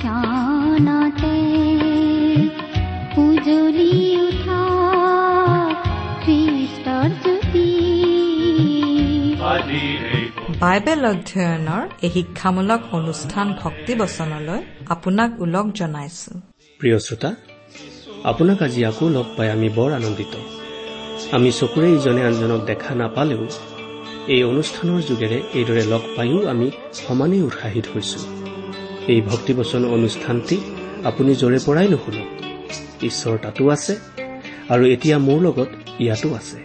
ক্ষণতে উজলি উঠা খ্ৰীষ্টৰ জ্যোতি বাইবেল অধ্যয়নৰ এই শিক্ষামূলক অনুষ্ঠান ভক্তিবচনলৈ আপোনাক ওলগ জনাইছো। প্ৰিয় শ্ৰোতা আপোনাক আজি আকৌ লগ পাই আমি বৰ আনন্দিত। আমি চকুৰে ইজনে আনজনক দেখা নাপালেও এই অনুষ্ঠানৰ যোগেৰে এইদৰে লগ পায়ো আমি সমানেই উৎসাহিত হৈছো। এই ভক্তিবচন অনুষ্ঠানটি আপুনি য'ৰে পৰাই নুশুনক। ঈশ্বৰ তাতো আছে আৰু এতিয়া মোৰ লগত ইয়াতো আছে।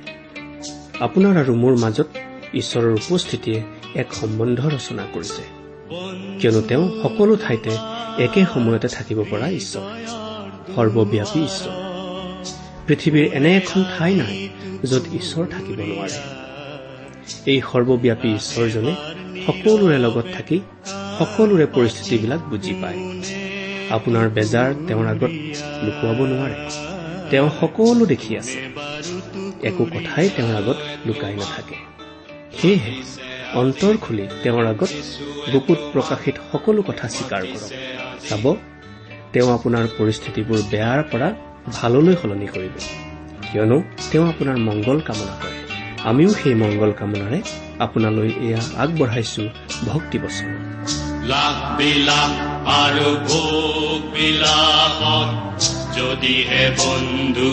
আপোনাৰ আৰু মোৰ মাজত ঈশ্বৰৰ উপস্থিতিয়ে এক সম্বন্ধ ৰচনা কৰিছে। কিয়নো তেওঁ সকলো ঠাইতে একে সময়তে থাকিব পৰা ঈশ্বৰ। সৰ্বব্যাপী ঈশ্বৰ। পৃথিৱীৰ এনে এখন ঠাই নাই য'ত ঈশ্বৰ থাকিব নোৱাৰে। এই সৰ্বব্যাপী ঈশ্বৰজনে সকলোৰে লগত থাকি সকলোৰে পৰিস্থিতিবিলাক বুজি পায়। আপোনাৰ বেজাৰ তেওঁৰ আগত লুকুৱাব নোৱাৰে। তেওঁ সকলো দেখি আছে। একো কথাই তেওঁৰ আগত লুকাই নাথাকে। সেয়েহে অন্তৰ খুলি তেওঁৰ আগত বুকুত প্ৰকাশিত সকলো কথা স্বীকাৰ কৰক। চাব তেওঁ আপোনাৰ পৰিস্থিতিবোৰ বেয়াৰ পৰা ভাললৈ সলনি কৰিব। কিয়নো তেওঁ আপোনাৰ মংগল কামনা কৰে। আমিও সেই মংগল কামনাৰে আপোনালৈ এয়া আগবঢ়াইছো ভক্তি বচন লাখ বিলাস আৰু ভোগ বিলাসত যদিহে বন্ধু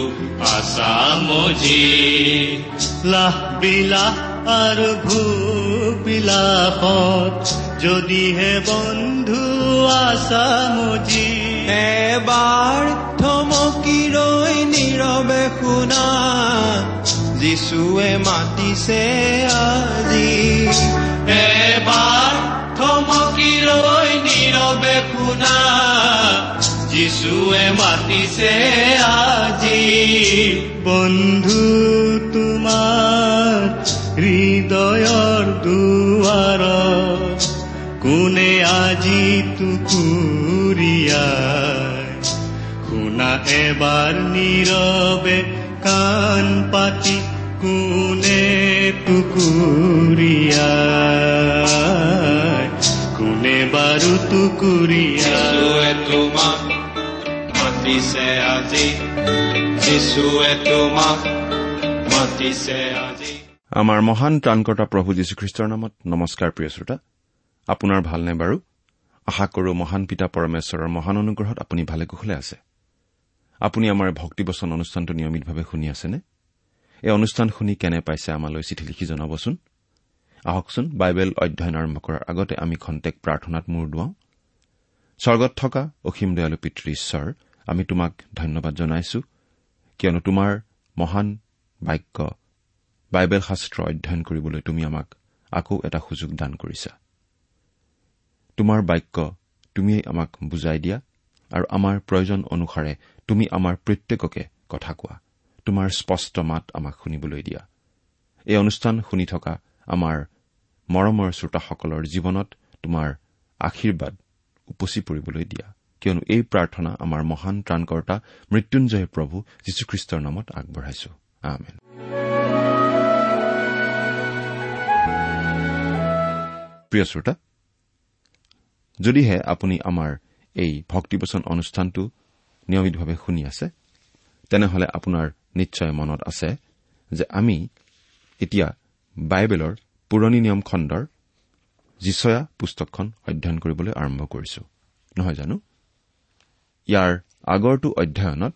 আছা মজি লাখ বিলাস আৰু ভোগ বিলাসত যদিহে বন্ধু আছা মজি এবাৰ থমকি ৰৈ নীৰৱে শুনা যিচুৱে মাতিছে আজি। এবাৰ থমকি ৰৈ নীৰৱে শুনা যিচুৱে মাতিছে আজি। বন্ধু তোমাৰ হৃদয়ৰ দুৱাৰ কোনে আজি টুকুৰিয়াই শুনা এবাৰ নীৰৱে কাণ পাতি কোনে টুকুৰিয়াই কোনে বাৰু টুকুৰিয়াই তোমাক মাতিছে আজি। যিচুৱে তোমাক মাতিছে আজি। আমাৰ মহান ত্ৰাণকৰ্তা প্ৰভু যীশুখ্ৰীষ্টৰ নামত নমস্কাৰ প্ৰিয় শ্ৰোতা। আপোনাৰ ভালনে বাৰু? আশা কৰোঁ মহান পিতা পৰমেশ্বৰৰ মহান অনুগ্ৰহত আপুনি ভালে কুশলে আছে। আপুনি আমাৰ ভক্তিবচন অনুষ্ঠানটো নিয়মিতভাৱে শুনি আছেনে? এই অনুষ্ঠান শুনি কেনে পাইছে আমালৈ চিঠি লিখি জনাবচোন? আহকচোন বাইবেল অধ্যয়ন আৰম্ভ কৰাৰ আগতে আমি খন্তেক প্ৰাৰ্থনাত মূৰ দুৱাওঁ। স্বৰ্গত থকা অসীম দয়ালু পিতৃ ঈশ্বৰ আমি তোমাক ধন্যবাদ জনাইছো কিয়নো তোমাৰ মহান বাক্য বাইবেল শাস্ত্ৰ অধ্যয়ন কৰিবলৈ তুমি আমাক আকৌ এটা সুযোগ দান কৰিছা। তোমাৰ বাক্য তুমিয়েই আমাক বুজাই দিয়া আৰু আমাৰ প্ৰয়োজন অনুসাৰে তুমি আমাৰ প্ৰত্যেককে কথা কোৱা। তোমাৰ স্পষ্ট মাত আমাক শুনিবলৈ দিয়া। এই অনুষ্ঠান শুনি থকা আমাৰ মৰমৰ শ্ৰোতাসকলৰ জীৱনত তোমাৰ আশীৰ্বাদ উপচি পৰিবলৈ দিয়া। কিয়নো এই প্ৰাৰ্থনা আমাৰ মহান ত্ৰাণকৰ্তা মৃত্যুঞ্জয় প্ৰভু যীশুখ্ৰীষ্টৰ নামত আগবঢ়াইছো। আমেন। প্ৰিয় শ্ৰোতা যদিহে আপুনি আমাৰ এই ভক্তিবচন অনুষ্ঠানটো নিয়মিতভাৱে শুনি আছে তেনেহলে আপোনাৰ নিশ্চয় মনত আছে যে আমি এতিয়া বাইবেলৰ পুৰণি নিয়ম খণ্ডৰ যিচয়া পুস্তকখন অধ্যয়ন কৰিবলৈ আৰম্ভ কৰিছো। নহয় জানো? ইয়াৰ আগৰটো অধ্যয়নত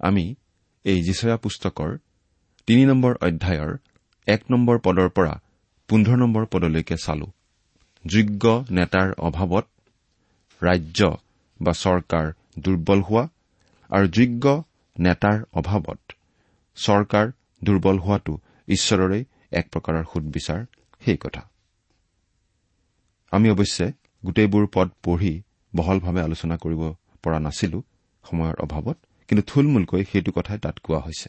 আমি এই যিচয়া পুস্তকৰ তিনি নম্বৰ অধ্যায়ৰ এক নম্বৰ পদৰ পৰা পোন্ধৰ নম্বৰ পদলৈকে চালো। যোগ্য নেতাৰ অভাৱত ৰাজ্য বা চৰকাৰ দুৰ্বল হোৱা আৰু যোগ্য নেতাৰ অভাৱত চৰকাৰ দুৰ্বল হোৱাটো ঈশ্বৰৰে এক প্ৰকাৰৰ সুদবিচাৰ সেই কথা। আমি অৱশ্যে গোটেইবোৰ পদ পঢ়ি বহলভাৱে আলোচনা কৰিব পৰা নাছিলো সময়ৰ অভাৱত কিন্তু থুলমূলকৈ সেইটো কথাই তাত কোৱা হৈছে।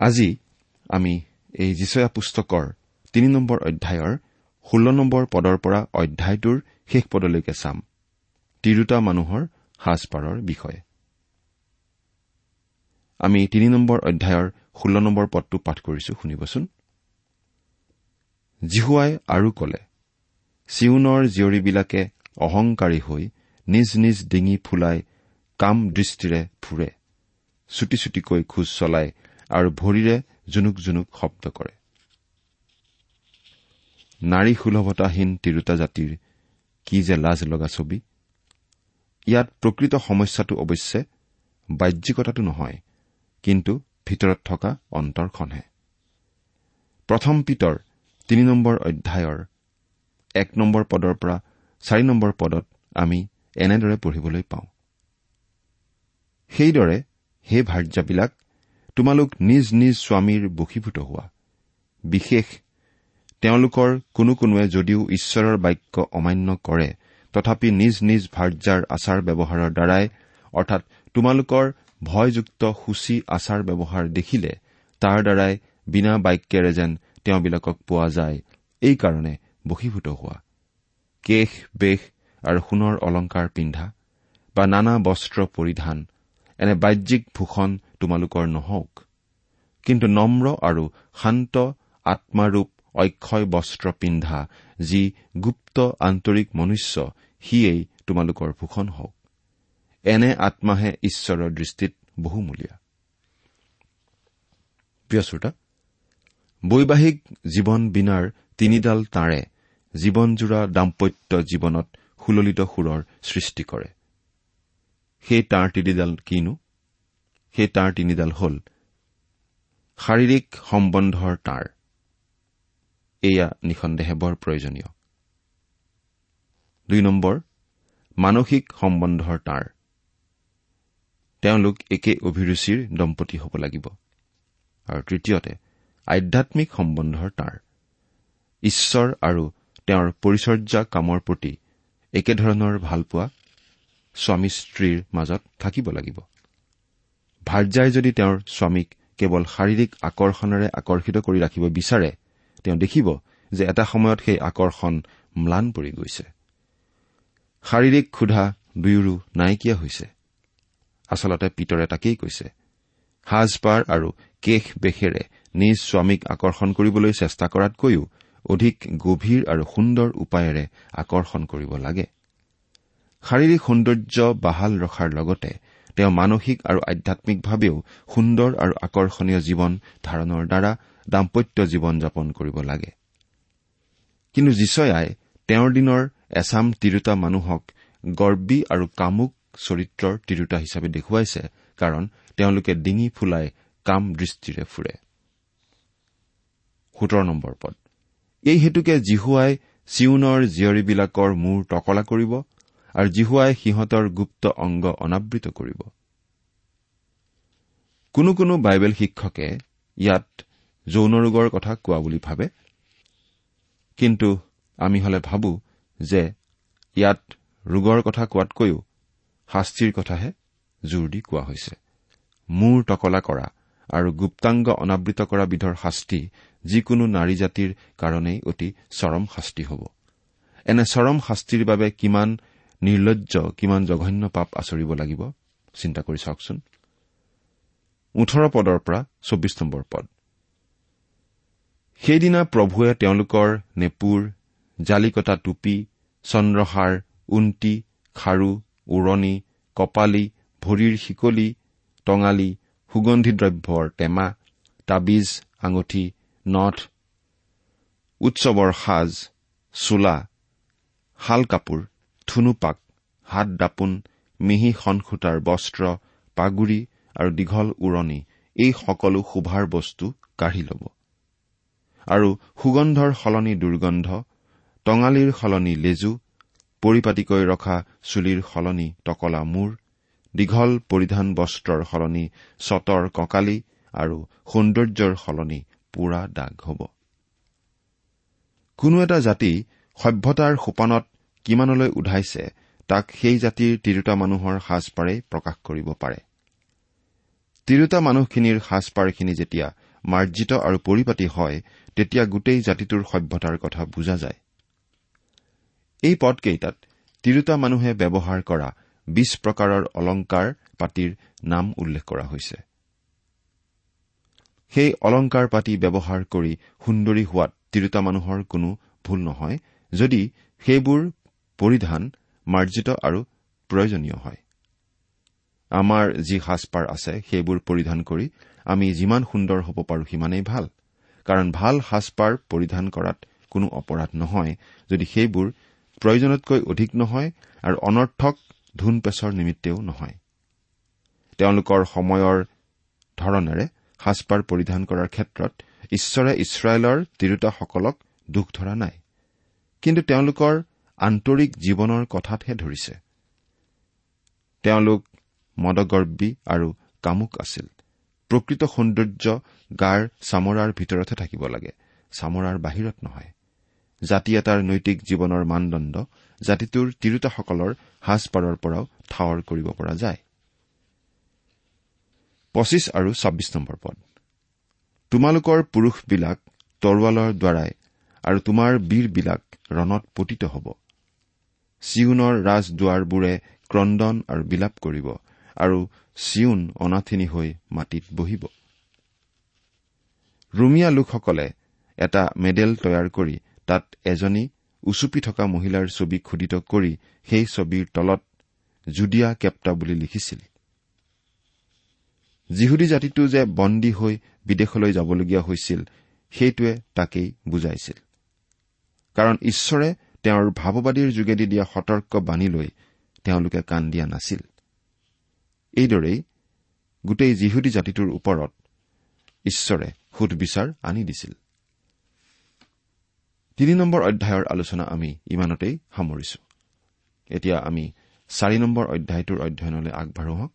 আজি আমি এই যিচয়া পুস্তকৰ তিনি নম্বৰ অধ্যায়ৰ ষোল্ল নম্বৰ পদৰ পৰা অধ্যায়টোৰ শেষ পদলৈকে চাম। তিৰোতা মানুহৰ সাজপাৰৰ বিষয়ে। আমি তিনি নম্বৰ অধ্যায়ৰ ষোল্ল নম্বৰ পদটো পাঠ কৰিছো শুনিবচোন। জিহুৱাই আৰু কলে চিউনৰ জীয়ৰীবিলাকে অহংকাৰী হৈ নিজ নিজ ডিঙি ফুলাই কাম দৃষ্টিৰে ফুৰে চুটি চুটিকৈ খোজ চলায় আৰু ভৰিৰে জুনুক জুনুক শব্দ কৰে। নাৰী সুলভতাহীন তিৰোতা জাতিৰ কি যে লাজ লগা ছবি? ইয়াত প্ৰকৃত সমস্যাটো অৱশ্যে বাহ্যিকতাটো নহয় কিন্তু ভিতৰত থকা অন্তৰখনহে। প্ৰথম পিতৰ তিনি নম্বৰ অধ্যায়ৰ এক নম্বৰ পদৰ পৰা চাৰি নম্বৰ পদত আমি এনেদৰে পঢ়িবলৈ পাওঁ। সেইদৰে হে ভাৰ্যাবিলাক তোমালোক নিজ নিজ স্বামীৰ বশীভূত হোৱা। বিশেষ তেওঁলোকৰ কোনো কোনোৱে যদিও ঈশ্বৰৰ বাক্য অমান্য কৰে তথাপি নিজ নিজ ভাৰ্যাৰ আচাৰ ব্যৱহাৰৰ দ্বাৰাই অৰ্থাৎ তোমালোকৰ ভয়যুক্ত সূচী আচাৰ ব্যৱহাৰ দেখিলে তাৰ দ্বাৰাই বিনা বাক্যেৰে যেন তেওঁবিলাকক পোৱা যায় এইকাৰণে বশীভূত হোৱা। কেশ বেশ আৰু সোণৰ অলংকাৰ পিন্ধা বা নানা বস্ত্ৰ পৰিধান এনে বাহ্যিক ভূষণ তোমালোকৰ নহওক। কিন্তু নম্ৰ আৰু শান্ত আত্মাৰূপ অক্ষয় বস্ত্ৰ পিন্ধা যি গুপ্ত আন্তৰিক মনুষ্য সিয়েই তোমালোকৰ ভূষণ হওক। এনে আত্মাহে ঈশ্বৰৰ দৃষ্টিত বহুমূলীয়া। বৈবাহিক জীৱন বিনাৰ তিনিডাল তাঁৰে জীৱনজোৰা দাম্পত্য জীৱনত সুললিত সুৰৰ সৃষ্টি কৰে। সেই তাঁৰ তিনিডাল কিনো? সেই তাঁৰ তিনিডাল হ'ল শাৰীৰিক সম্বন্ধৰ তাঁৰ। এয়া নিঃসন্দেহে বৰ প্ৰয়োজনীয়। দুই নম্বৰ মানসিক সম্বন্ধৰ তাঁৰ। তেওঁলোক একে অভিৰুচিৰ দম্পতী হ'ব লাগিব। আৰু তৃতীয়তে আধ্যামিক সম্বন্ধৰ তাঁৰ। ঈশ্বৰ আৰু তেওঁৰ পৰিচৰ্যা কামৰ প্ৰতি একেধৰণৰ ভালপোৱা স্বামী স্ত্ৰীৰ মাজত থাকিব লাগিব। ভাৰ্যাই যদি তেওঁৰ স্বামীক কেৱল শাৰীৰিক আকৰ্ষণেৰে আকৰ্ষিত কৰি ৰাখিব বিচাৰে তেওঁ দেখিব যে এটা সময়ত সেই আকৰ্ষণ ম্লান পৰি গৈছে। শাৰীৰিক ক্ষুধা দুয়োৰো নাইকিয়া হৈছে। আচলতে পিতৰে তাকেই কৈছে। সাজপাৰ আৰু কেশ বেশেৰে নিজ স্বামীক আকৰ্ষণ কৰিবলৈ চেষ্টা কৰাতকৈও অধিক গভীৰ আৰু সুন্দৰ উপায়েৰে আকৰ্ষণ কৰিব লাগে। শাৰীৰিক সৌন্দৰ্য বাহাল ৰখাৰ লগতে তেওঁ মানসিক আৰু আধ্যামিকভাৱেও সুন্দৰ আৰু আকৰ্ষণীয় জীৱন ধাৰণৰ দ্বাৰা দাম্পত্য জীৱন যাপন কৰিব লাগে। কিন্তু যিচয়াই তেওঁৰ দিনৰ এচাম তিৰোতা মানুহক গৰ্বী আৰু কামুক চৰিত্ৰৰ তিৰোতা হিচাপে দেখুৱাইছে কাৰণ তেওঁলোকে ডিঙি ফুলাই কাম দৃষ্টিৰে ফুৰে। এই হেতুকে জিহুৱাই চিউনৰ জীয়ৰীবিলাকৰ মূৰ টকলা কৰিব আৰু জিহুৱাই সিহঁতৰ গুপ্ত অংগ অনাবৃত কৰিব। কোনো কোনো বাইবেল শিক্ষকে ইয়াত যৌন ৰোগৰ কথা কোৱা বুলি ভাবে। কিন্তু আমি হলে ভাবো যে ইয়াত ৰোগৰ কথা কোৱাতকৈও শাস্তিৰ কথাহে জোৰ দি কোৱা হৈছে। মূৰ টকলা কৰা আৰু গুপ্তাংগ অনাবৃত কৰা বিধৰ শাস্তি যিকোনো নাৰী জাতিৰ কাৰণেই অতি চৰম শাস্তি হ'ব। এনে চৰম শাস্তিৰ বাবে কিমান নিৰ্লজ্জ কিমান জঘন্য পাপ আচৰিব লাগিব? চিন্তা কৰি চাওকচোন। ওঠৰ পদৰ পৰা চৌবিশ নম্বৰ পদ। সেইদিনা প্ৰভুৱে তেওঁলোকৰ নেপুৰ জালিকটা টুপি চন্দ্ৰহাৰ উন্তি খাৰু উৰণি কপালি ভৰিৰ শিকলি টঙালি সুগন্ধি দ্ৰব্যৰ টেমা তাবিজ আঙুঠি নথ উৎসৱৰ সাজ চোলা শাল কাপোৰ থুনুপাক হাত দাপোন মিহি সনসূতাৰ বস্ত্ৰ পাগুৰি আৰু দীঘল উৰণি এই সকলো শোভাৰ বস্তু কাঢ়ি ল'ব। আৰু সুগন্ধৰ সলনি দুৰ্গন্ধ টঙালিৰ সলনি লেজু পৰিপাটিকৈ ৰখা চুলিৰ সলনি টকলা মূৰ দীঘল পৰিধান বস্ত্ৰৰ সলনি চতৰ কঁকালি আৰু সৌন্দৰ্যৰ সলনি পোৰা দাগ হ'ব। কোনো এটা জাতি সভ্যতাৰ সোপানত কিমানলৈ উধাইছে তাক সেই জাতিৰ তিৰোতা মানুহৰ সাজপাৰে প্ৰকাশ কৰিব পাৰে। তিৰোতা মানুহখিনিৰ সাজপাৰখিনি যেতিয়া মাৰ্জিত আৰু পৰিপাতি হয় তেতিয়া গোটেই জাতিটোৰ সভ্যতাৰ কথা বুজা যায়। এই পদকেইটাত তিৰোতা মানুহে ব্যৱহাৰ কৰা বিশ প্ৰকাৰৰ অলংকাৰ পাতিৰ নাম উল্লেখ কৰা হৈছে। সেই অলংকাৰ পাতি ব্যৱহাৰ কৰি সুন্দৰী হোৱাত তিৰোতা মানুহৰ কোনো ভুল নহয় যদি সেইবোৰ পৰিধান মাৰ্জিত আৰু প্ৰয়োজনীয় হয়। আমাৰ যি সাজপাৰ আছে সেইবোৰ পৰিধান কৰি আমি যিমান সুন্দৰ হ'ব পাৰো সিমানেই ভাল। কাৰণ ভাল সাজপাৰ পৰিধান কৰাত কোনো অপৰাধ নহয় যদি সেইবোৰ প্ৰয়োজনতকৈ অধিক নহয় আৰু অনৰ্থক ধুন পেচৰ নিমিত্তেও নহয়। তেওঁলোকৰ সময়ৰ ধৰণেৰে সাজপাৰ পৰিধান কৰাৰ ক্ষেত্ৰত ঈশ্বৰে ইছৰাইলৰ তিৰোতাসকলক দুখ ধৰা নাই। কিন্তু তেওঁলোকৰ আন্তৰিক জীৱনৰ কথাতহে ধৰিছে। তেওঁলোক মদগৰ্বী আৰু কামুক আছিল। প্ৰকৃত সৌন্দৰ্য গাৰ চামৰাৰ ভিতৰতহে থাকিব লাগে। চামৰাৰ বাহিৰত নহয়। জাতি এটাৰ নৈতিক জীৱনৰ মানদণ্ড জাতিটোৰ তিৰোতাসকলৰ সাজপাৰৰ পৰাও ঠাৱৰ কৰিব পৰা যায়। পঁচিছ আৰু ছাব্বিছ নম্বৰ পদ। তোমালোকৰ পুৰুষবিলাক তৰোৱালৰ দ্বাৰাই আৰু তোমাৰ বীৰবিলাক ৰণত পতিত হ'ব। চিউনৰ ৰাজদুৱাৰবোৰে ক্ৰদন আৰু বিলাপ কৰিব আৰু চিউন অনাথিনী হৈ মাটিত বহিব। ৰুমিয়া লোকসকলে এটা মেডেল তৈয়াৰ কৰি তাত এজনী উচুপি থকা মহিলাৰ ছবি খোদিত কৰি সেই ছবিৰ তলত জুডিয়া কেপ্তা বুলি লিখিছিল। যিহুদী জাতিটো যে বন্দী হৈ বিদেশলৈ যাবলগীয়া হৈছিল সেইটোৱে তাকেই বুজাইছিল। কাৰণ ঈশ্বৰে তেওঁৰ ভাৱবাদীৰ যোগেদি দিয়া সতৰ্ক বাণী লৈ তেওঁলোকে কাণ দিয়া নাছিল। এইদৰেই গোটেই যিহুদী জাতিটোৰ ওপৰত ঈশ্বৰে সুধবিচাৰ আনি দিছিল। তিনি নম্বৰ অধ্যায়ৰ আলোচনা আমি ইমানতেই সামৰিছো। এতিয়া আমি চাৰি নম্বৰ অধ্যায়টোৰ অধ্যয়নলৈ আগবাঢ়ো হওক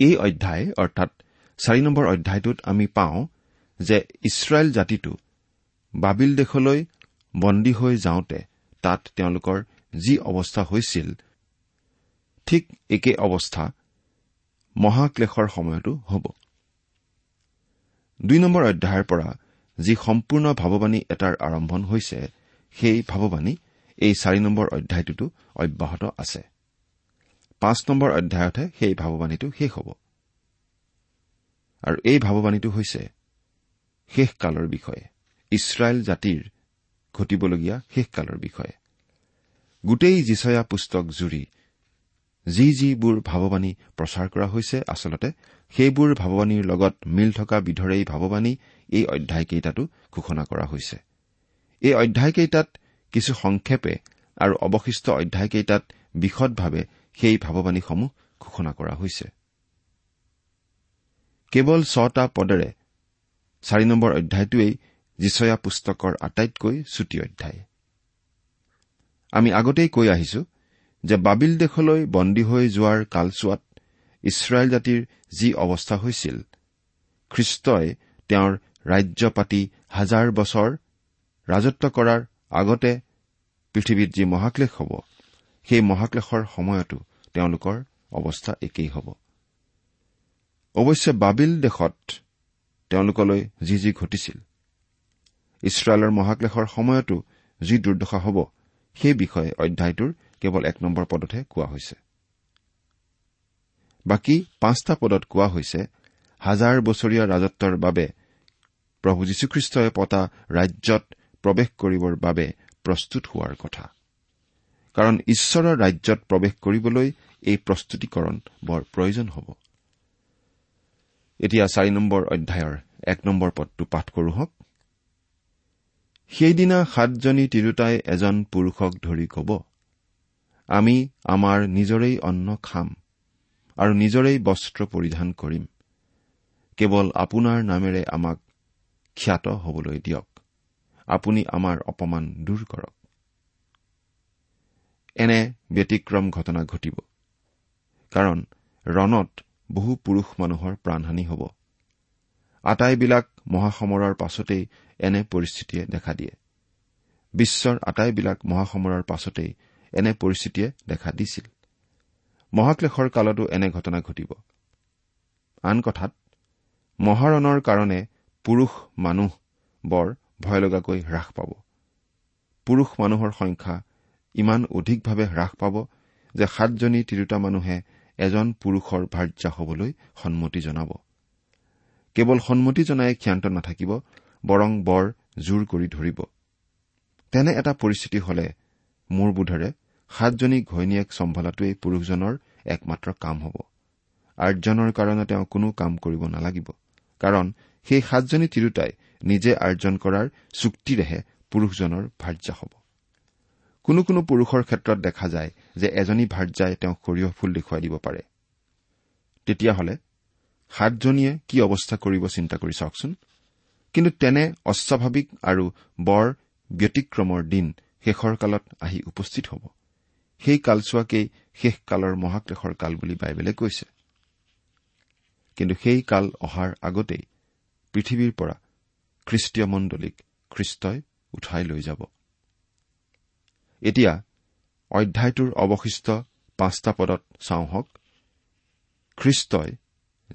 এই অধ্যায় অৰ্থাৎ চাৰি নম্বৰ অধ্যায়টোত আমি পাওঁ যে ইছৰাইল জাতিটো বাবিল দেশলৈ বন্দী হৈ যাওঁতে তাত তেওঁলোকৰ যি অৱস্থা হৈছিল ঠিক একে অৱস্থা মহাক্লেশৰ সময়তো হ'ব। দুই নম্বৰ অধ্যায়ৰ পৰা যি সম্পূৰ্ণ ভাৱবাণী এটাৰ আৰম্ভণ হৈছে সেই ভাৱবাণী এই চাৰি নম্বৰ অধ্যায়টোতো অব্যাহত আছে। পাঁচ নম্বৰ অধ্যায়তহে সেই ভাৱবাণীটো শেষ হ'ব। আৰু এই ভাৱবাণীটো হৈছে শেষকালৰ বিষয়ে। ইছৰাইল জাতিৰ ঘটিবলগীয়া শেষকালৰ বিষয়ে। গোটেই যিচয়া পুস্তক জুৰি যি যিবোৰ ভাৱবাণী প্ৰচাৰ কৰা হৈছে আচলতে সেইবোৰ ভাৱবাণীৰ লগত মিল থকা বিধৰেই ভাৱবাণী এই অধ্যায়কেইটাতো ঘোষণা কৰা হৈছে। এই অধ্যায়কেইটাত কিছু সংক্ষেপে আৰু অৱশিষ্ট অধ্যায়কেইটাত বিশদভাৱে সেই ভাৱবাণীসমূহ ঘোষণা কৰা হৈছে। কেৱল ছটা পদেৰে চাৰি নম্বৰ অধ্যায়টোৱেই যিচয়া পুস্তকৰ আটাইতকৈ চুটি অধ্যায়। আমি আগতেই কৈ আহিছো যে বাবিল দেশলৈ বন্দী হৈ যোৱাৰ কালচোৱাত ইছৰাইল জাতিৰ যি অৱস্থা হৈছিল খ্ৰীষ্টই তেওঁৰ ৰাজ্য পাতি হাজাৰ বছৰ ৰাজত্ব কৰাৰ আগতে পৃথিৱীত যি মহাক্লেশ হ'ব সেই মহাক্লেশৰ সময়তো তেওঁলোকৰ অৱস্থা একেই হ'ব। অৱশ্যে বাবিল দেশত তেওঁলোকলৈ যি যি ঘটিছিল ইছৰাইলৰ মহাক্লেশৰ সময়তো যি দুৰ্দশা হ'ব সেই বিষয়ে অধ্যায়টোৰ কেৱল এক নম্বৰ পদতহে কোৱা হৈছে। বাকী পাঁচটা পদত কোৱা হৈছে হাজাৰ বছৰীয়া ৰাজত্বৰ বাবে প্ৰভু যীশুখ্ৰীষ্টই পতা ৰাজ্যত প্ৰৱেশ কৰিবৰ বাবে প্ৰস্তুত হোৱাৰ কথা। কাৰণ ঈশ্বৰৰ ৰাজ্যত প্ৰৱেশ কৰিবলৈ এই প্ৰস্তুতিকৰণ বৰ প্ৰয়োজন হ'ব। এতিয়া চাৰি নম্বৰ অধ্যায়ৰ এক নম্বৰ পদটো পাঠ কৰো হওক। সেইদিনা সাতজনী তিৰোতাই এজন পুৰুষক ধৰি কব আমি আমাৰ নিজৰেই অন্ন খাম আৰু নিজৰেই বস্ত্ৰ পৰিধান কৰিম। কেৱল আপোনাৰ নামেৰে আমাক খ্যাত হবলৈ দিয়ক। আপুনি আমাৰ অপমান দূৰ কৰক। এনে ব্যতিক্ৰম ঘটনা ঘটিব। কাৰণ ৰণত বহু পুৰুষ মানুহৰ প্ৰাণহানি হ'ব। আটাইবিলাক মহাসমৰৰ পাছতেই এনে পৰিস্থিতিয়ে দেখা দিয়ে। বিশ্বৰ আটাইবিলাক মহাসমৰৰ পাছতেই এনে পৰিস্থিতিয়ে দেখা দিছিল। মহাক্লেশৰ কালতো এনে ঘটনা ঘটিব। আন কথাত মহাৰণৰ কাৰণে পুৰুষ মানুহ বৰ ভয় লগাকৈ হ্ৰাস পাব। পুৰুষ মানুহৰ সংখ্যা ইমান অধিকভাৱে হ্ৰাস পাব যে সাতজনী তিৰোতা মানুহে এজন পুৰুষৰ ভাৰ্যা হবলৈ সন্মতি জনাব। কেৱল সন্মতি জনাই ক্ষান্ত নাথাকিব বৰং বৰ জোৰ কৰি ধৰিব। তেনে এটা পৰিস্থিতি হলে মোৰ বোধেৰে সাতজনী ঘৈণীয়েক চম্ভালাটোৱেই পুৰুষজনৰ একমাত্ৰ কাম হ'ব। আৰ্জনৰ কাৰণে তেওঁ কোনো কাম কৰিব নালাগিব। কাৰণ সেই সাতজনী তিৰোতাই নিজে আৰ্জন কৰাৰ চুক্তিৰেহে পুৰুষজনৰ ভাৰ্যা হ'ব। কোনো কোনো পুৰুষৰ ক্ষেত্ৰত দেখা যায় যে এজনী ভাৰ্যাই তেওঁক সৰিয়হ ফুল দেখুৱাই দিব পাৰে। তেতিয়াহ'লে সাতজনীয়ে কি অৱস্থা কৰিব চিন্তা কৰি চাওকচোন। কিন্তু তেনে অস্বাভাৱিক আৰু বৰ ব্যতিক্ৰমৰ দিন শেষৰ কালত আহি উপস্থিত হ'ব। সেই কালচোৱাকেই শেষ কালৰ মহাক্লেশৰ কাল বুলি বাইবেলে কৈছে। কিন্তু সেই কাল অহাৰ আগতেই পৃথিৱীৰ পৰা খ্ৰীষ্টীয় মণ্ডলীক খ্ৰীষ্টই উঠাই লৈ যাব। এতিয়া অধ্যায়টোৰ অৱশিষ্ট পাঁচটা পদত চাওঁ হওক। খ্ৰীষ্টই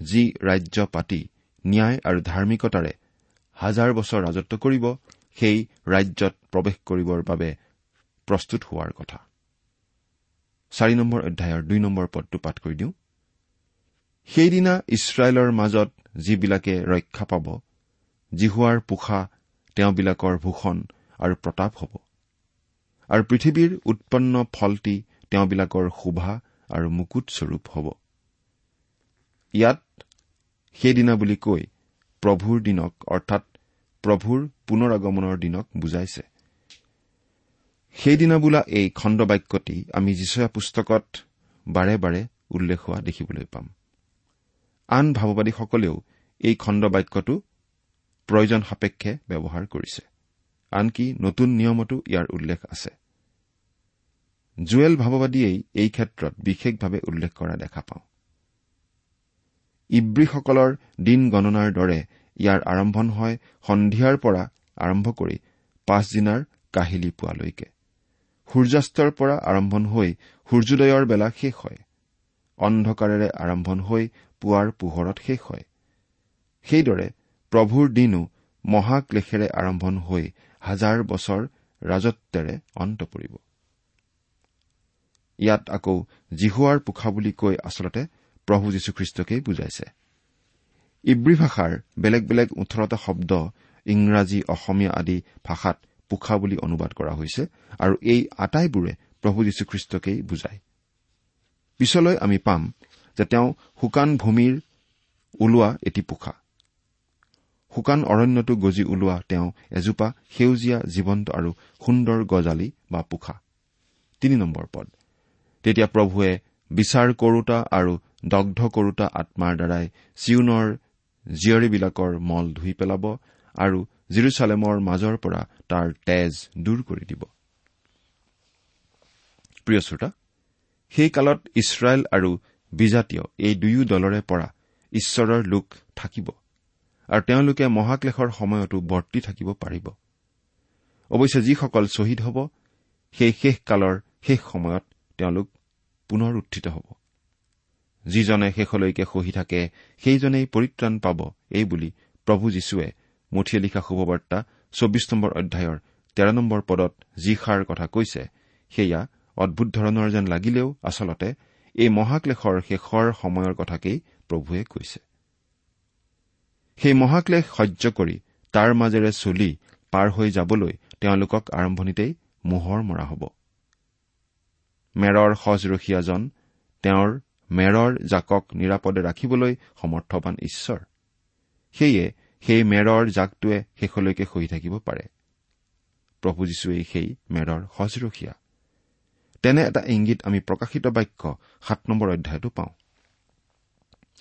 যি ৰাজ্য পাতি ন্যায় আৰু ধাৰ্মিকতাৰে হাজাৰ বছৰ ৰাজত্ব কৰিব সেই ৰাজ্যত প্ৰৱেশ কৰিবৰ বাবে প্ৰস্তুত হোৱাৰ কথা। চাৰি নম্বৰ অধ্যায়ৰ দুই নম্বৰ পদটো পাঠ কৰি দিওঁ। সেইদিনা ইছৰাইলৰ মাজত যিবিলাকে ৰক্ষা পাব জিহুৱাৰ পোখা তেওঁবিলাকৰ ভূষণ আৰু প্ৰতাপ হ'ব। আৰু পৃথিৱীৰ উৎপন্ন ফলটি তেওঁবিলাকৰ শোভা আৰু মুকুটস্বৰূপ হ'ব। ইয়াত সেইদিনা বুলি কৈ প্ৰভুৰ দিনক অৰ্থাৎ প্ৰভুৰ পুনৰ আগমনৰ দিনক বুজাইছে। সেইদিনা বোলা এই খণ্ড বাক্যটি আমি যিচয়া পুস্তকত বাৰে বাৰে উল্লেখ হোৱা দেখিবলৈ পাম। আন ভাৱবাদীসকলেও এই খণ্ড বাক্যটো প্ৰয়োজন সাপেক্ষে ব্যৱহাৰ কৰিছে। আনকি নতুন নিয়মতো ইয়াৰ উল্লেখ আছে। জুৱেল ভাৱবাদীয়েই এই ক্ষেত্ৰত বিশেষভাৱে উল্লেখ কৰা দেখা পাওঁ। ইব্ৰীসকলৰ দিন গণনাৰ দৰে ইয়াৰ আৰম্ভণ হয় সন্ধিয়াৰ পৰা আৰম্ভ কৰি পাঁচদিনাৰ কাহিলী পোৱালৈকে। সূৰ্যাস্তৰ পৰা আৰম্ভণ হৈ সূৰ্যোদয়ৰ বেলা শেষ হয়। অন্ধকাৰেৰে আৰম্ভণ হৈ পুৱাৰ পোহৰত শেষ হয়। সেইদৰে প্ৰভুৰ দিনো মহাক্লেশেৰে আৰম্ভণ হৈ হাজাৰ বছৰ ৰাজত্বেৰে অন্ত পৰিব। ইয়াত আকৌ জিহুৱাৰ পোখা বুলি কৈ আচলতে প্ৰভু যীশুখ্ৰীষ্টকেই বুজাইছে। ইব্ৰী ভাষাৰ বেলেগ বেলেগ ওঠৰটা শব্দ ইংৰাজী অসমীয়া আদি ভাষাত পোখা বুলি অনুবাদ কৰা হৈছে আৰু এই আটাইবোৰে প্ৰভু যীশুখ্ৰীষ্টকেই বুজায়। পিছলৈ আমি পাম যে তেওঁ শুকান ভূমিৰ ওলোৱা এটি পোখা। শুকান অৰণ্যটো গজি ওলোৱা তেওঁ এজোপা সেউজীয়া জীৱন্ত আৰু সুন্দৰ গজালি বা পোখা। তিনি নম্বৰ পদ। তেতিয়া প্ৰভুৱে বিচাৰ কৰোতা আৰু দগ্ধ কৰোতা আত্মাৰ দ্বাৰাই চিউনৰ জীয়ৰীবিলাকৰ মল ধুই পেলাব আৰু জিৰচালেমৰ মাজৰ পৰা তাৰ তেজ দূৰ কৰি দিব। প্ৰিয় শ্ৰোতা সেই কালত ইছৰাইল আৰু বিজাতীয় এই দুয়ো দলৰে পৰা ঈশ্বৰৰ লোক থাকিব আৰু তেওঁলোকে মহাক্লেশৰ সময়তো বৰ্তি থাকিব পাৰিব। অৱশ্যে যিসকল শ্বহীদ হ'ব সেই শেষ কালৰ শেষ সময়ত তেওঁলোক পুনৰ উত্থিত হ'ব। যিজনে শেষলৈকে সহি থাকে সেইজনেই পৰিত্ৰাণ পাব এই বুলি প্ৰভু যীশুৱে মঠিয়ে লিখা শুভবাৰ্তা চৌবিশ নম্বৰ অধ্যায়ৰ তেৰ নম্বৰ পদত যি সাৰ কথা কৈছে সেয়া অদ্ভুত ধৰণৰ যেন লাগিলেও আচলতে এই মহাক্লেশৰ শেষৰ সময়ৰ কথাকেই প্ৰভুৱে কৈছে। সেই মহাক্লেশ সহ্য কৰি তাৰ মাজেৰে চলি পাৰ হৈ যাবলৈ তেওঁলোকক আৰম্ভণিতেই মোহৰ মৰা হ'ব। মেৰৰ সজৰখীয়াজন তেওঁৰ মেৰৰ জাকক নিৰাপদে ৰাখিবলৈ সমৰ্থবান ঈশ্বৰ। সেয়ে সেই মেৰৰ জাকটোৱে শেষলৈকে সহি থাকিব পাৰে। প্ৰভু যীশুৱেই সেই মেৰৰ সজৰখীয়া তেনে এটা ইংগিত আমি প্ৰকাশিত বাক্য সাত নম্বৰ অধ্যায়তো পাওঁ।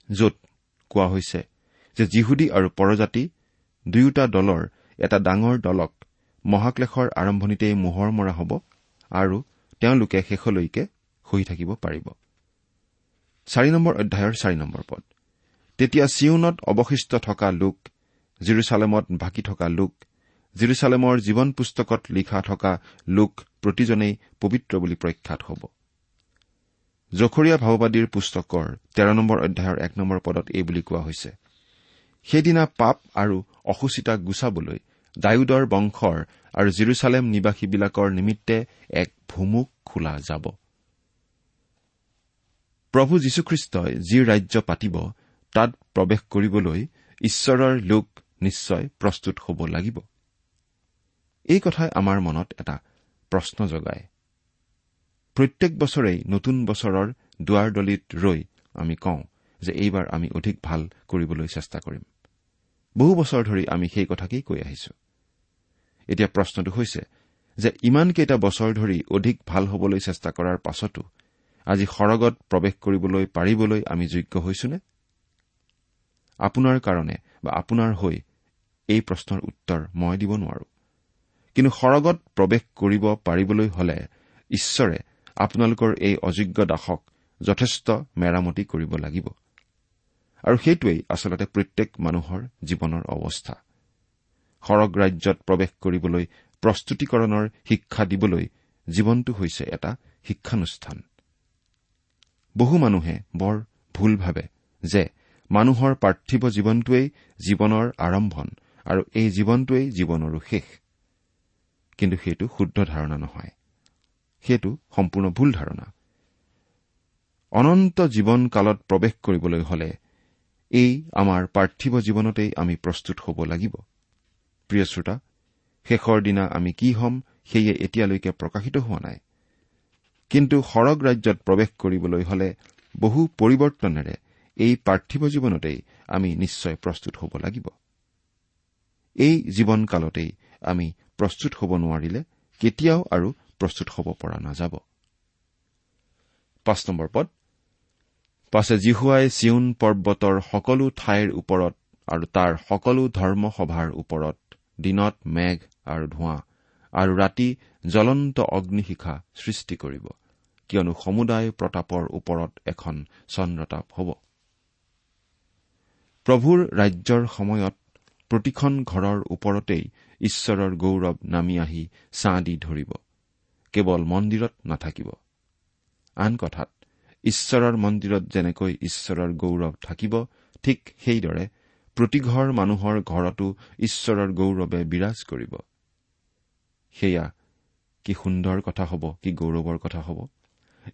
য'ত কোৱা হৈছে যে যিহুদী আৰু পৰজাতি দুয়োটা দলৰ এটা ডাঙৰ দলক মহাক্লেশৰ আৰম্ভণিতেই মোহৰ মৰা হ'ব আৰু তেওঁলোকে শেষলৈকে সহি থাকিব পাৰিব। চাৰি নম্বৰ অধ্যায়ৰ চাৰি নম্বৰ পদ। তেতিয়া চিউনত অৱশিষ্ট থকা লোক জিৰচালেমত ভাকি থকা লোক জিৰচালেমৰ জীৱন পুস্তকত লিখা থকা লোক প্ৰতিজনেই পবিত্ৰ বুলি প্ৰখ্যাত হ'ব। জখৰীয়া ভাওবাদীৰ পুস্তকৰ তেৰ নম্বৰ অধ্যায়ৰ এক নম্বৰ পদত এই বুলি কোৱা হৈছে সেইদিনা পাপ আৰু অসুচিতা গুচাবলৈ ডায়ুদৰ বংশৰ আৰু জিৰচালেম নিবাসীবিলাকৰ নিমিত্তে এক ভুমুক খোলা যাব। প্ৰভু যীশুখ্ৰীষ্টই যি ৰাজ্য পাতিব তাত প্ৰৱেশ কৰিবলৈ ঈশ্বৰৰ লোক নিশ্চয় প্ৰস্তুত হ'ব লাগিব। এই কথাই আমাৰ মনত এটা প্ৰশ্ন জগায়। প্ৰত্যেক বছৰেই নতুন বছৰৰ দুৱাৰদলিত ৰৈ আমি কওঁ যে এইবাৰ আমি অধিক ভাল কৰিবলৈ চেষ্টা কৰিম। বহু বছৰ ধৰি আমি সেই কথাকেই কৈ আহিছো। এতিয়া প্ৰশ্নটো হৈছে যে ইমানকেইটা বছৰ ধৰি অধিক ভাল হবলৈ চেষ্টা কৰাৰ পাছতো আজি সৰগত প্ৰৱেশ কৰিবলৈ পাৰিবলৈ আমি যোগ্য হৈছোনে? আপোনাৰ কাৰণে বা আপোনাৰ হৈ এই প্ৰশ্নৰ উত্তৰ মই দিব নোৱাৰো। কিন্তু সৰগত প্ৰৱেশ কৰিব পাৰিবলৈ হলে ঈশ্বৰে আপোনালোকৰ এই অযোগ্য দাসক যথেষ্ট মেৰামতি কৰিব লাগিব। আৰু সেইটোৱেই আচলতে প্ৰত্যেক মানুহৰ জীৱনৰ অৱস্থা। সৰগ ৰাজ্যত প্ৰৱেশ কৰিবলৈ প্ৰস্তুতিকৰণৰ শিক্ষা দিবলৈ জীৱনটো হৈছে এটা শিক্ষানুষ্ঠান। বহু মানুহে বৰ ভুল ভাবে যে মানুহৰ পাৰ্থিৱ জীৱনটোৱেই জীৱনৰ আৰম্ভণ আৰু এই জীৱনটোৱেই জীৱনৰো শেষ। কিন্তু সেইটো শুদ্ধ ধাৰণা নহয়। সেইটো সম্পূৰ্ণ ভুল ধাৰণা। অনন্ত জীৱন কালত প্ৰৱেশ কৰিবলৈ হলে এই আমাৰ পাৰ্থিৱ জীৱনতেই আমি প্ৰস্তুত হ'ব লাগিব। প্ৰিয় শ্ৰোতা শেষৰ দিনা আমি কি হ'ম সেয়ে এতিয়ালৈকে প্ৰকাশিত হোৱা নাই। কিন্তু সৰগ ৰাজ্যত প্ৰৱেশ কৰিবলৈ হলে বহু পৰিৱৰ্তনেৰে এই পাৰ্থিৱ জীৱনতেই আমি নিশ্চয় প্ৰস্তুত হ'ব লাগিব। এই জীৱন কালতেই আমি প্ৰস্তুত হ'ব নোৱাৰিলে কেতিয়াও আৰু প্ৰস্তুত হ'ব পৰা নাযাব। পদ পাছে জিহুৱাই চিউন পৰ্বতৰ সকলো ঠাইৰ ওপৰত আৰু তাৰ সকলো ধৰ্মসভাৰ ওপৰত দিনত মেঘ আৰু ধোঁৱা আৰু ৰাতি জ্বলন্ত অগ্নিশিখা সৃষ্টি কৰিব কিয়নো সমুদায় প্ৰতাপৰ ওপৰত এখন চন্দ্ৰতাপ হ'ব। প্ৰভুৰ ৰাজ্যৰ সময়ত প্ৰতিখন ঘৰৰ ওপৰতেই ঈশ্বৰৰ গৌৰৱ নামি আহি ছাঁ দি ধৰিব। কেৱল মন্দিৰত নাথাকিব। আন কথাত ঈশ্বৰৰ মন্দিৰত যেনেকৈ ঈশ্বৰৰ গৌৰৱ থাকিব ঠিক সেইদৰে প্ৰতিঘৰ মানুহৰ ঘৰতো ঈশ্বৰৰ গৌৰৱে বিৰাজ কৰিব। সেয়া কি সুন্দৰ কথা হ'ব কি গৌৰৱৰ কথা হ'ব?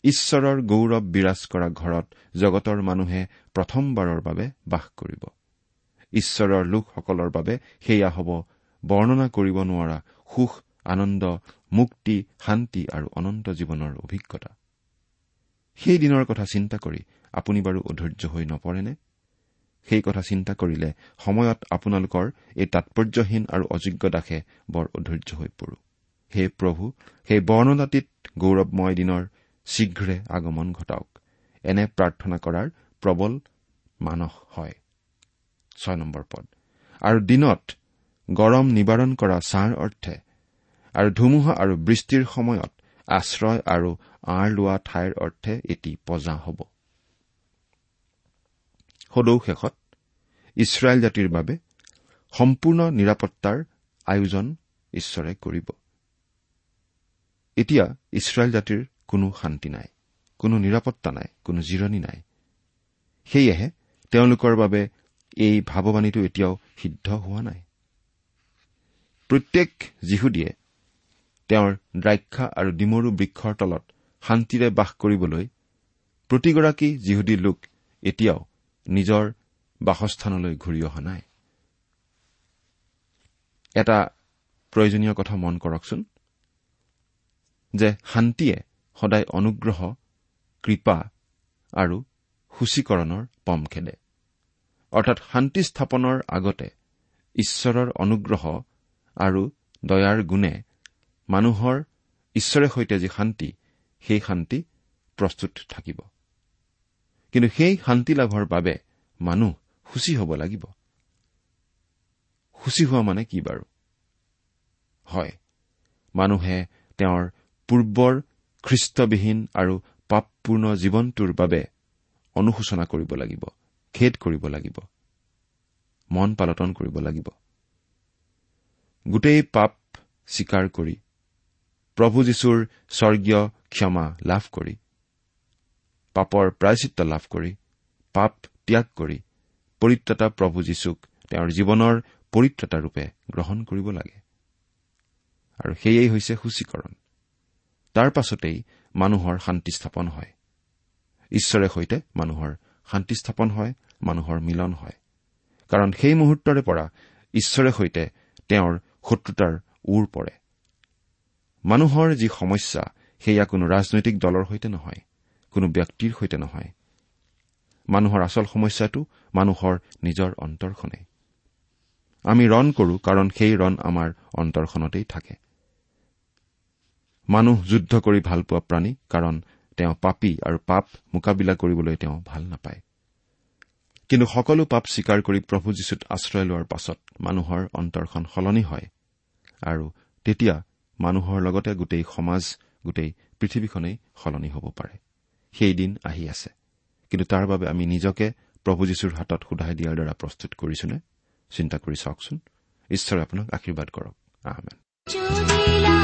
ঈশ্বৰৰ গৌৰৱ বিৰাজ কৰা ঘৰত জগতৰ মানুহে প্ৰথমবাৰৰ বাবে বাস কৰিব। ঈশ্বৰৰ লোকসকলৰ বাবে সেয়া হ'ব বৰ্ণনা কৰিব নোৱাৰা সুখ আনন্দ মুক্তি শান্তি আৰু অনন্ত জীৱনৰ অভিজ্ঞতা। সেই দিনৰ কথা চিন্তা কৰি আপুনি বাৰু অধৈৰ্য হৈ নপৰেনে? সেই কথা চিন্তা কৰিলে সময়ত আপোনালোকৰ এই তাৎপৰ্যহীন আৰু অযোগ্য দাসে বৰ অধৈৰ্য হৈ পৰো। হে প্ৰভু সেই বৰ্ণনাতীত গৌৰৱময় দিনৰ শীঘ্ৰে আগমন ঘটাওক। এনে প্ৰাৰ্থনা কৰাৰ প্ৰবল মানস হয়। আৰু দিনত গৰম নিবাৰণ কৰা ছাঁৰ অৰ্থে আৰু ধুমুহা আৰু বৃষ্টিৰ সময়ত আশ্ৰয় আৰু আঁৰ লোৱা ঠাইৰ অৰ্থে এটি পজা হ'ব। সদৌ শেষত ইছৰাইল জাতিৰ বাবে সম্পূৰ্ণ নিৰাপত্তাৰ আয়োজন ঈশ্বৰে কৰিব। এতিয়া ইছৰাইল জাতিৰ কোনো শান্তি নাই কোনো নিৰাপত্তা নাই কোনো জিৰণি নাই। সেয়েহে তেওঁলোকৰ বাবে এই ভাৱবাণীটো এতিয়াও সিদ্ধ হোৱা নাই। প্ৰত্যেক যীহুদীয়ে তেওঁৰ দ্ৰাক্ষা আৰু ডিমৰু বৃক্ষৰ তলত শান্তিৰে বাস কৰিবলৈ প্ৰতিগৰাকী যিহুদী লোক এতিয়াও নিজৰ বাসস্থানলৈ ঘূৰি অহা নাই। এটা প্ৰয়োজনীয় কথা মন কৰকচোন যে শান্তিয়ে সদায় অনুগ্ৰহ কৃপা আৰু সূচীকৰণৰ পম খেদে। অৰ্থাৎ শান্তি স্থাপনৰ আগতে ঈশ্বৰৰ অনুগ্ৰহ আৰু দয়াৰ গুণে মানুহৰ ঈশ্বৰে সৈতে যি শান্তি সেই শান্তি প্ৰস্তুত থাকিব। কিন্তু সেই শান্তি লাভৰ বাবে মানুহ সূচী হ'ব লাগিব। সূচী হোৱা মানে কি বাৰু? হয় মানুহে তেওঁৰ পূৰ্বৰ খ্ৰীষ্টবিহীন আৰু পাপপূৰ্ণ জীৱনটোৰ বাবে অনুশোচনা কৰিব লাগিব খেদ কৰিব লাগিব মন পালটন কৰিব লাগিব। গোটেই পাপ স্বীকাৰ কৰি প্ৰভু যীশুৰ স্বৰ্গীয় ক্ষমা লাভ কৰি পাপৰ প্ৰায়চিত্ৰ লাভ কৰি পাপ ত্যাগ কৰি পৰিত্ৰতা প্ৰভু যীশুক তেওঁৰ জীৱনৰ পৰিত্ৰতাৰূপে গ্ৰহণ কৰিব লাগে। আৰু সেয়েই হৈছে সূচীকৰণ। তাৰ পাছতেই মানুহৰ শান্তি স্থাপন হয়। ঈশ্বৰে সৈতে মানুহৰ শান্তি স্থাপন হয় মানুহৰ মিলন হয়। কাৰণ সেই মুহূৰ্তৰে পৰা ঈশ্বৰে সৈতে তেওঁৰ শত্ৰুতাৰ ওৰ পৰে। মানুহৰ যি সমস্যা সেয়া কোনো ৰাজনৈতিক দলৰ সৈতে নহয় কোনো ব্যক্তিৰ সৈতে নহয়। মানুহৰ আচল সমস্যাটো মানুহৰ নিজৰ অন্তৰখনে আমি ৰণ কৰো কাৰণ সেই ৰণ আমাৰ অন্তৰখনতেই থাকে। মানুহ যুদ্ধ কৰি ভাল পোৱা প্ৰাণী কাৰণ তেওঁ পাপী আৰু পাপ মোকাবিলা কৰিবলৈ তেওঁ ভাল নাপায়। কিন্তু সকলো পাপ স্বীকাৰ কৰি প্ৰভু যীশুত আশ্ৰয় লোৱাৰ পাছত মানুহৰ অন্তৰখন সলনি হয়। আৰু তেতিয়া মানুহৰ লগতে গোটেই সমাজ গোটেই পৃথিৱীখনেই সলনি হ'ব পাৰে। সেইদিন আহি আছে। কিন্তু তাৰ বাবে আমি নিজকে প্ৰভু যীশুৰ হাতত সোধাই দিয়াৰ দ্বাৰা প্ৰস্তুত কৰিছোনে? চিন্তা কৰি চাওকচোন। ঈশ্বৰে আপোনাক আশীৰ্বাদ কৰক। আহমেন